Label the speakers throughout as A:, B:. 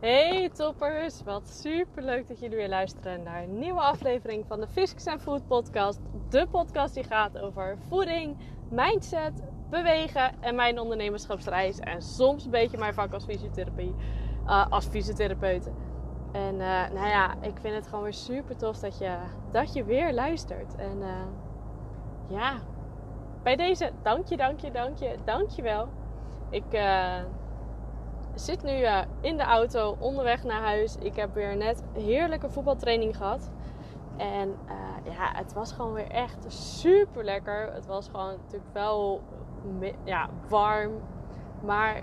A: Hey toppers, wat super leuk dat jullie weer luisteren naar een nieuwe aflevering van de Fisks and Food podcast. De podcast die gaat over voeding, mindset, bewegen en mijn ondernemerschapsreis. En soms een beetje mijn vak als, fysiotherapie, uh, als fysiotherapeut. En uh, nou ja, ik vind het gewoon weer super tof dat je, dat je weer luistert. En uh, ja, bij deze dank je, dank je, dank je, dank je wel. Ik zit nu uh, in de auto onderweg naar huis. Ik heb weer net heerlijke voetbaltraining gehad. En uh, ja, het was gewoon weer echt super lekker. Het was gewoon natuurlijk wel ja, warm. Maar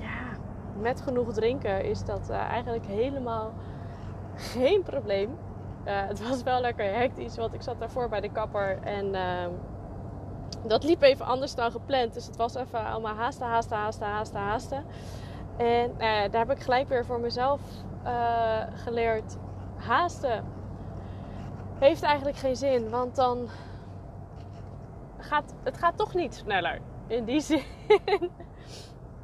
A: ja, met genoeg drinken is dat uh, eigenlijk helemaal geen probleem. het was wel lekker hectisch, want ik zat daarvoor bij de kapper en ehm, dat liep even anders dan gepland. Dus het was even allemaal haasten, haasten, haasten, haasten, haasten. En uh, daar heb ik gelijk weer voor mezelf uh, geleerd. Haasten heeft eigenlijk geen zin, want dan gaat het gaat toch niet sneller. In die zin.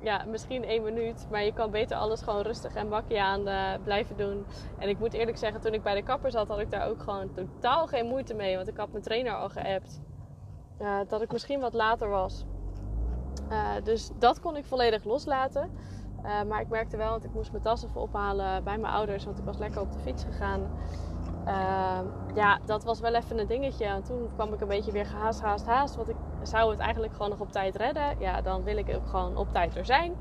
A: ja, misschien één minuut, maar je kan beter alles gewoon rustig en bakje aan uh, blijven doen. En ik moet eerlijk zeggen, toen ik bij de kapper zat, had ik daar ook gewoon totaal geen moeite mee, want ik had mijn trainer al geappt dat ik misschien wat later was. dus dat kon ik volledig loslaten. Uh, maar ik merkte wel, want ik moest mijn tas even ophalen bij mijn ouders, want ik was lekker op de fiets gegaan. Uh, ja, dat was wel even een dingetje. En toen kwam ik een beetje weer gehaast, haast, haast. Want ik zou het eigenlijk gewoon nog op tijd redden. Ja, dan wil ik ook gewoon op tijd er zijn.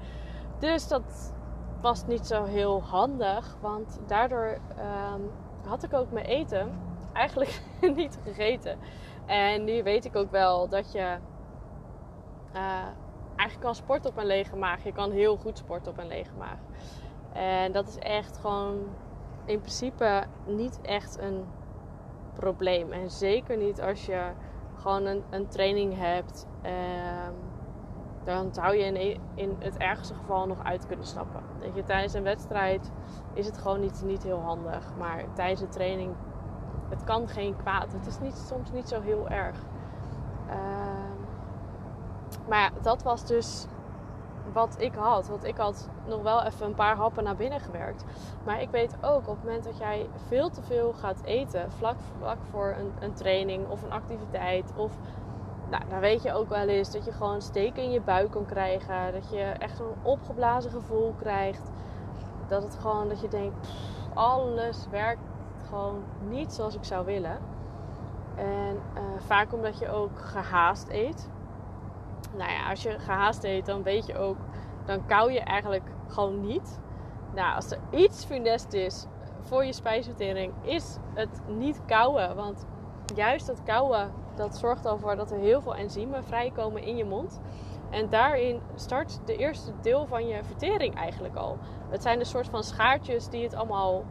A: Dus dat was niet zo heel handig. Want daardoor uh, had ik ook mijn eten eigenlijk niet gegeten. En nu weet ik ook wel dat je eh, eigenlijk kan sporten op een lege maag. Je kan heel goed sporten op een lege maag. En dat is echt gewoon in principe niet echt een probleem. En zeker niet als je gewoon een, een training hebt. Ehm, dan zou je in, in het ergste geval nog uit kunnen stappen. Weet je, tijdens een wedstrijd is het gewoon niet, niet heel handig. Maar tijdens een training, het kan geen kwaad. Het is niet, soms niet zo heel erg. Uh, maar dat was dus wat ik had. Want ik had nog wel even een paar happen naar binnen gewerkt. Maar ik weet ook op het moment dat jij veel te veel gaat eten, vlak, vlak voor een, een training of een activiteit. Of nou, dan weet je ook wel eens dat je gewoon steken in je buik kan krijgen. Dat je echt een opgeblazen gevoel krijgt. Dat het gewoon dat je denkt, alles werkt gewoon niet zoals ik zou willen. En uh, vaak omdat je ook gehaast eet nou ja, als je gehaast eet, dan weet je ook, dan kou je eigenlijk gewoon niet. Nou, als er iets funest is voor je spijsvertering, is het niet kouwen. Want juist dat kouwen, dat zorgt ervoor dat er heel veel enzymen vrijkomen in je mond. En daarin start de eerste deel van je vertering eigenlijk al. Het zijn een soort van schaartjes die het allemaal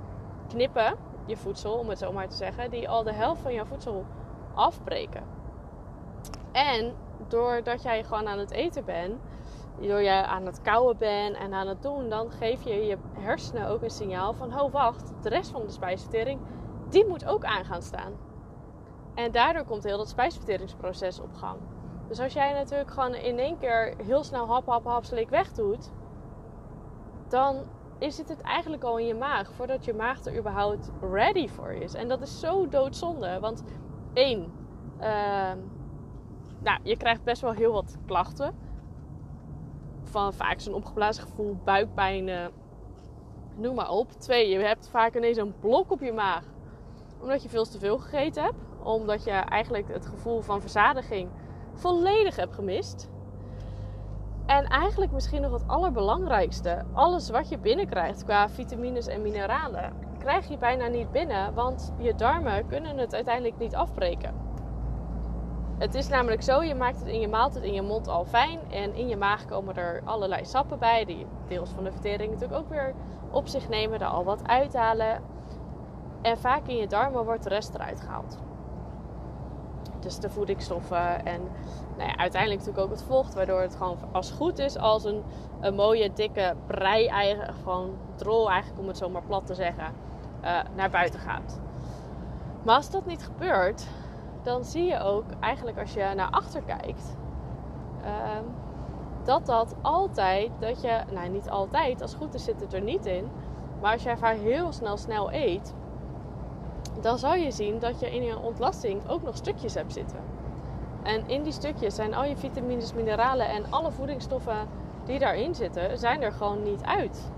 A: knippen, je voedsel, om het zo maar te zeggen, die al de helft van jouw voedsel afbreken. En doordat jij gewoon aan het eten bent, door jij aan het kouwen bent en aan het doen, dan geef je je hersenen ook een signaal van: oh wacht, de rest van de spijsvertering, die moet ook aan gaan staan. En daardoor komt heel dat spijsverteringsproces op gang. Dus als jij natuurlijk gewoon in één keer heel snel hap, hap, hap, slik weg doet, dan is het het eigenlijk al in je maag voordat je maag er überhaupt ready voor is. En dat is zo doodzonde, want één. Uh, nou, je krijgt best wel heel wat klachten. Van vaak zo'n opgeblazen gevoel, buikpijn, noem maar op. Twee, je hebt vaak ineens een blok op je maag. Omdat je veel te veel gegeten hebt. Omdat je eigenlijk het gevoel van verzadiging volledig hebt gemist. En eigenlijk misschien nog het allerbelangrijkste. Alles wat je binnenkrijgt qua vitamines en mineralen, krijg je bijna niet binnen. Want je darmen kunnen het uiteindelijk niet afbreken. Het is namelijk zo, je maakt het in je maaltijd in je mond al fijn. En in je maag komen er allerlei sappen bij. Die deels van de vertering natuurlijk ook weer op zich nemen. Er al wat uithalen. En vaak in je darmen wordt de rest eruit gehaald. Dus de voedingsstoffen en nou ja, uiteindelijk natuurlijk ook het vocht. Waardoor het gewoon als goed is als een, een mooie dikke brei eigen, gewoon drol eigenlijk om het zo maar plat te zeggen, uh, naar buiten gaat. Maar als dat niet gebeurt, dan zie je ook eigenlijk als je naar achter kijkt, uh, dat dat altijd, dat je, nou niet altijd, als het goed is zit het er niet in. Maar als jij vaak heel snel snel eet, dan zal je zien dat je in je ontlasting ook nog stukjes hebt zitten. En in die stukjes zijn al je vitamines, mineralen en alle voedingsstoffen die daarin zitten, zijn er gewoon niet uit.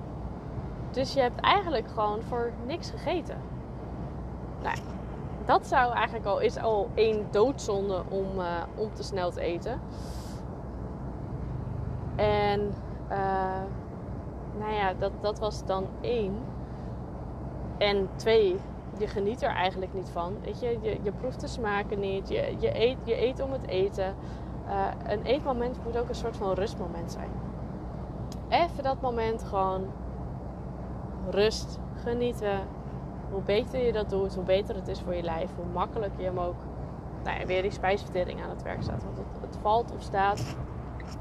A: Dus je hebt eigenlijk gewoon voor niks gegeten. Nou, dat zou eigenlijk al, is al één doodzonde om, uh, om te snel te eten. En uh, nou ja, dat, dat was dan één. En twee, je geniet er eigenlijk niet van. Weet je, je, je proeft de smaken niet. Je, je, eet, je eet om het eten. Uh, een eetmoment moet ook een soort van rustmoment zijn. Even dat moment gewoon rust, genieten. Hoe beter je dat doet, hoe beter het is voor je lijf. Hoe makkelijker je hem ook nou ja, weer die spijsvertering aan het werk staat. Want het, valt of staat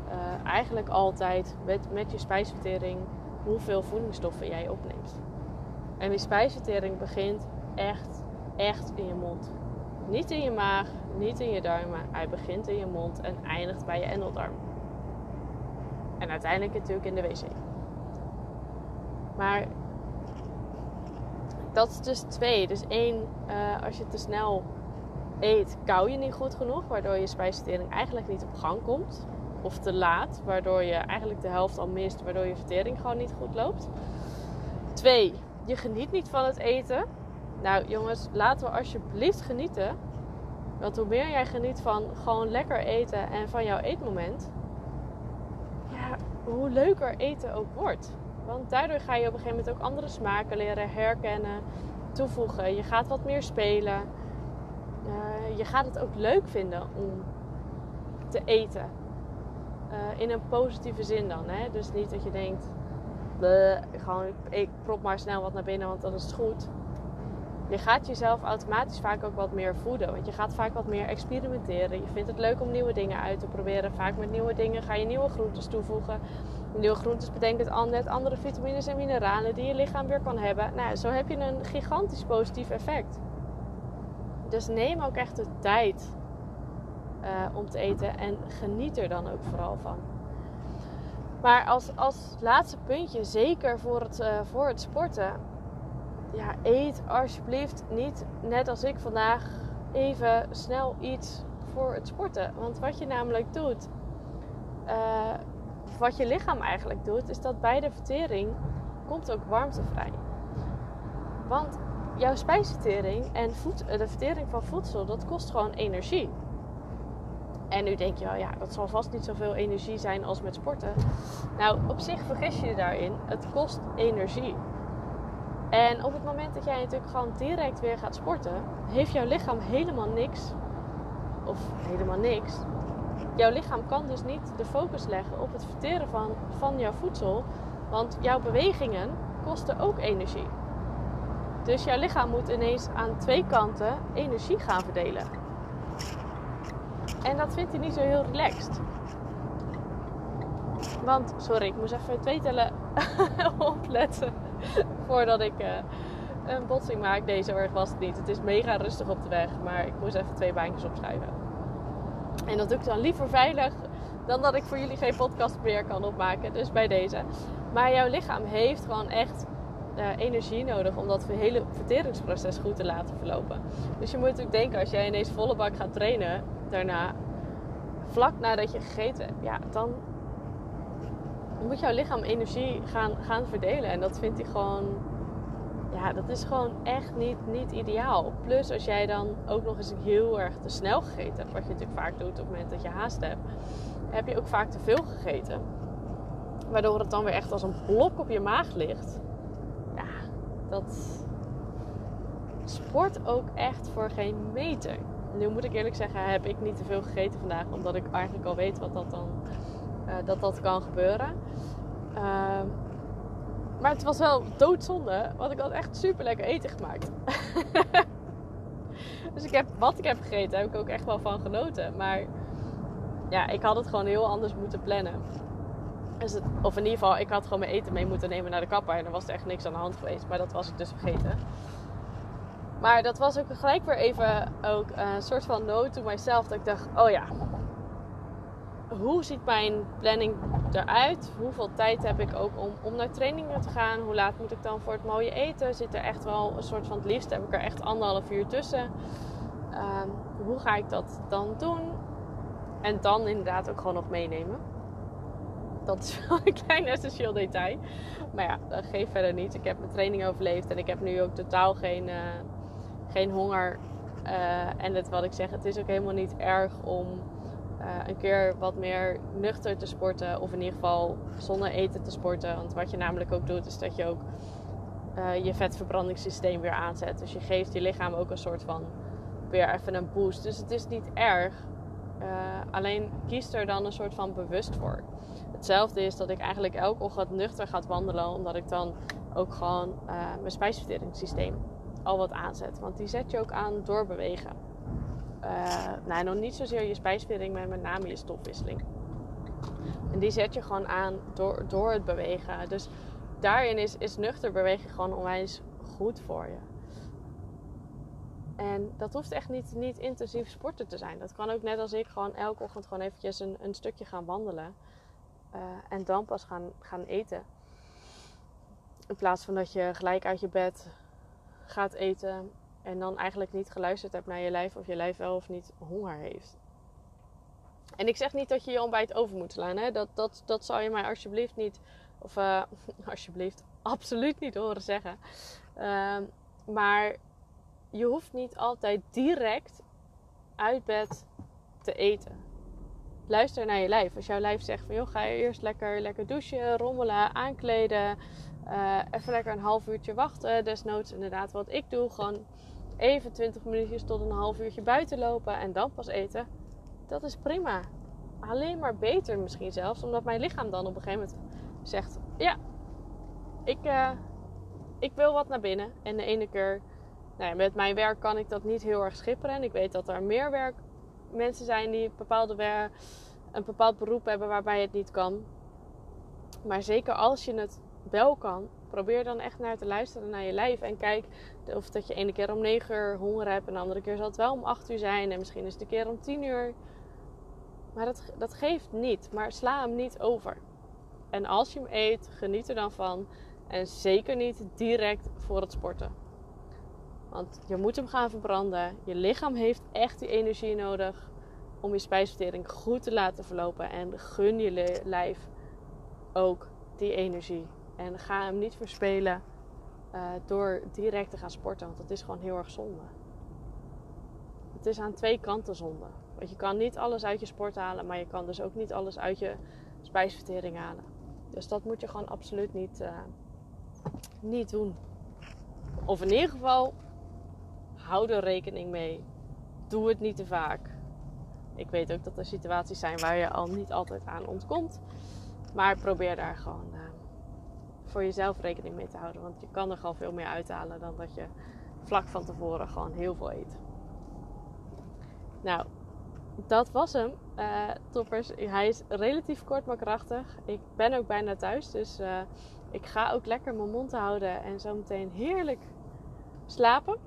A: uh, eigenlijk altijd met, met je spijsvertering hoeveel voedingsstoffen jij opneemt. En die spijsvertering begint echt, echt in je mond. Niet in je maag, niet in je darmen. Hij begint in je mond en eindigt bij je endeldarm. En uiteindelijk natuurlijk in de wc. Maar dat is dus twee. Dus één, uh, als je te snel eet, kou je niet goed genoeg. Waardoor je spijsvertering eigenlijk niet op gang komt. Of te laat, waardoor je eigenlijk de helft al mist. Waardoor je vertering gewoon niet goed loopt. Twee, je geniet niet van het eten. Nou jongens, laten we alsjeblieft genieten. Want hoe meer jij geniet van gewoon lekker eten en van jouw eetmoment, ja, hoe leuker eten ook wordt. Want daardoor ga je op een gegeven moment ook andere smaken leren herkennen, toevoegen. Je gaat wat meer spelen. Uh, je gaat het ook leuk vinden om te eten. Uh, in een positieve zin dan. Hè? Dus niet dat je denkt, gewoon ik prop maar snel wat naar binnen, want dan is het goed. Je gaat jezelf automatisch vaak ook wat meer voeden. Want je gaat vaak wat meer experimenteren. Je vindt het leuk om nieuwe dingen uit te proberen. Vaak met nieuwe dingen ga je nieuwe groentes toevoegen. Nieuwe groentes betekent al net andere vitamines en mineralen die je lichaam weer kan hebben. Nou, zo heb je een gigantisch positief effect. Dus neem ook echt de tijd uh, om te eten en geniet er dan ook vooral van. Maar als, als laatste puntje, zeker voor het, uh, voor het sporten. Ja, eet alsjeblieft niet net als ik vandaag even snel iets voor het sporten. Want wat je namelijk doet, uh, wat je lichaam eigenlijk doet, is dat bij de vertering komt ook warmte vrij. Want jouw spijsvertering en voed, de vertering van voedsel, dat kost gewoon energie. En nu denk je wel, ja, dat zal vast niet zoveel energie zijn als met sporten. Nou, op zich vergis je je daarin. Het kost energie. En op het moment dat jij natuurlijk gewoon direct weer gaat sporten, heeft jouw lichaam helemaal niks. Of helemaal niks. Jouw lichaam kan dus niet de focus leggen op het verteren van, van jouw voedsel. Want jouw bewegingen kosten ook energie. Dus jouw lichaam moet ineens aan twee kanten energie gaan verdelen. En dat vindt hij niet zo heel relaxed. Want, sorry, ik moest even twee tellen opletten voordat ik uh, een botsing maak. Nee, zo was het niet. Het is mega rustig op de weg, maar ik moest even twee baantjes opschuiven. En dat doe ik dan liever veilig dan dat ik voor jullie geen podcast meer kan opmaken. Dus bij deze. Maar jouw lichaam heeft gewoon echt uh, energie nodig om dat hele verteringsproces goed te laten verlopen. Dus je moet natuurlijk denken, als jij ineens volle bak gaat trainen, daarna, vlak nadat je gegeten hebt, ja, dan moet jouw lichaam energie gaan, gaan verdelen. En dat vindt hij gewoon, ja, dat is gewoon echt niet, niet ideaal. Plus als jij dan ook nog eens heel erg te snel gegeten hebt, wat je natuurlijk vaak doet op het moment dat je haast hebt, heb je ook vaak te veel gegeten. Waardoor het dan weer echt als een blok op je maag ligt. Ja, dat sport ook echt voor geen meter. Nu moet ik eerlijk zeggen, heb ik niet te veel gegeten vandaag. Omdat ik eigenlijk al weet wat dat dan, uh, dat dat kan gebeuren. Uh, maar het was wel doodzonde. Want ik had echt super lekker eten gemaakt. dus ik heb, wat ik heb gegeten, heb ik ook echt wel van genoten. Maar ja, ik had het gewoon heel anders moeten plannen. Dus of in ieder geval, ik had gewoon mijn eten mee moeten nemen naar de kapper. En er was echt niks aan de hand geweest. Maar dat was ik dus vergeten. Maar dat was ook gelijk weer even ook een soort van note to myself. Dat ik dacht, oh ja, hoe ziet mijn planning eruit? Hoeveel tijd heb ik ook om, om naar trainingen te gaan? Hoe laat moet ik dan voor het mooie eten? Zit er echt wel een soort van het liefst heb ik er echt anderhalf uur tussen. Ehm, hoe ga ik dat dan doen? En dan inderdaad ook gewoon nog meenemen. Dat is wel een klein essentieel detail. Maar ja, dat geeft verder niet. Ik heb mijn training overleefd en ik heb nu ook totaal geen, uh, geen honger. Uh, en het, wat ik zeg, het is ook helemaal niet erg om uh, een keer wat meer nuchter te sporten. Of in ieder geval zonder eten te sporten. Want wat je namelijk ook doet, is dat je ook je vetverbrandingssysteem weer aanzet. Dus je geeft je lichaam ook een soort van weer even een boost. Dus het is niet erg. alleen kies er dan een soort van bewust voor. Hetzelfde is dat ik eigenlijk elke ochtend nuchter ga wandelen, omdat ik dan ook gewoon mijn spijsverteringssysteem al wat aanzet. Want die zet je ook aan door bewegen. Uh, nou, nog niet zozeer je spijsvertering, maar met name je stofwisseling. En die zet je gewoon aan door, door het bewegen. Dus daarin is, is nuchter bewegen gewoon onwijs goed voor je. En dat hoeft echt niet, niet intensief sporten te zijn. Dat kan ook net als ik gewoon elke ochtend gewoon eventjes een, een stukje gaan wandelen. Uh, en dan pas gaan, gaan eten. In plaats van dat je gelijk uit je bed gaat eten en dan eigenlijk niet geluisterd hebt naar je lijf of je lijf wel of niet honger heeft. En ik zeg niet dat je je ontbijt over moet slaan. Hè? Dat, dat, dat zou je mij alsjeblieft niet, of uh, alsjeblieft, absoluut niet horen zeggen. Uh, maar je hoeft niet altijd direct uit bed te eten luister naar je lijf. Als jouw lijf zegt van joh, ga je eerst lekker, lekker douchen, rommelen, aankleden. Uh, even lekker een half uurtje wachten. Desnoods inderdaad wat ik doe. Gewoon even 20 minuutjes tot een half uurtje buiten lopen en dan pas eten. Dat is prima. Alleen maar beter misschien zelfs. Omdat mijn lichaam dan op een gegeven moment zegt... Ja, ik, uh, ik wil wat naar binnen. En de ene keer... Nou ja, met mijn werk kan ik dat niet heel erg schipperen. En ik weet dat er meer werk mensen zijn die bepaalde een bepaald beroep hebben waarbij het niet kan. Maar zeker als je het wel kan, probeer dan echt naar te luisteren naar je lijf. En kijk of dat je ene keer om 9 uur honger hebt en de andere keer zal het wel om 8 uur zijn. En misschien is het een keer om 10 uur. Maar dat, dat geeft niet. Maar sla hem niet over. En als je hem eet, geniet er dan van. En zeker niet direct voor het sporten. Want je moet hem gaan verbranden. Je lichaam heeft echt die energie nodig om je spijsvertering goed te laten verlopen. En gun je lijf ook die energie. En ga hem niet verspelen uh, door direct te gaan sporten. Want dat is gewoon heel erg zonde. Het is aan twee kanten zonde. Want je kan niet alles uit je sport halen. Maar je kan dus ook niet alles uit je spijsvertering halen. Dus dat moet je gewoon absoluut niet, uh, niet doen. Of in ieder geval hou er rekening mee. Doe het niet te vaak. Ik weet ook dat er situaties zijn waar je al niet altijd aan ontkomt. Maar probeer daar gewoon uh, voor jezelf rekening mee te houden. Want je kan er gewoon veel meer uithalen dan dat je vlak van tevoren gewoon heel veel eet. Nou, dat was hem. Uh, toppers. Hij is relatief kort maar krachtig. Ik ben ook bijna thuis. Dus uh, ik ga ook lekker mijn mond houden. En zo meteen heerlijk slapen.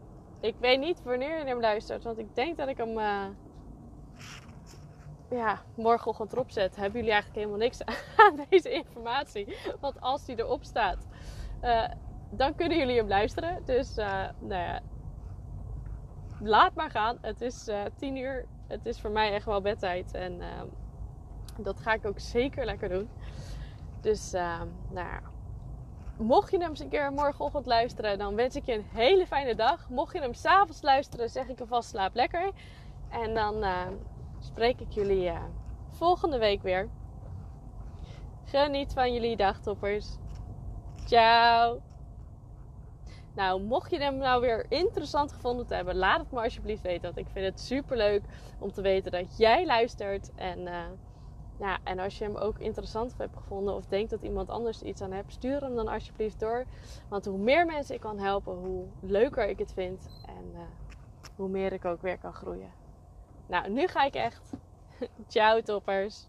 A: Ik weet niet wanneer je hem luistert, want ik denk dat ik hem uh, ja, morgenochtend erop. Hebben jullie eigenlijk helemaal niks aan deze informatie? Want als die erop staat, uh, dan kunnen jullie hem luisteren. Dus uh, nou ja, laat maar gaan. Het is tien uur. Het is voor mij echt wel bedtijd. En dat ga ik ook zeker lekker doen. Dus nou ja Mocht je hem eens een keer morgenochtend luisteren, dan wens ik je een hele fijne dag. Mocht je hem s'avonds luisteren, zeg ik alvast slaap lekker. En dan uh, spreek ik jullie uh, volgende week weer. Geniet van jullie dagtoppers. Ciao. Nou, mocht je hem nou weer interessant gevonden hebben, laat het me alsjeblieft weten. Want ik vind het super leuk om te weten dat jij luistert. En ja, en als je hem ook interessant hebt gevonden of denkt dat iemand anders iets aan hebt, stuur hem dan alsjeblieft door. Want hoe meer mensen ik kan helpen, hoe leuker ik het vind en uh, hoe meer ik ook weer kan groeien. Nou, nu ga ik echt. Ciao toppers.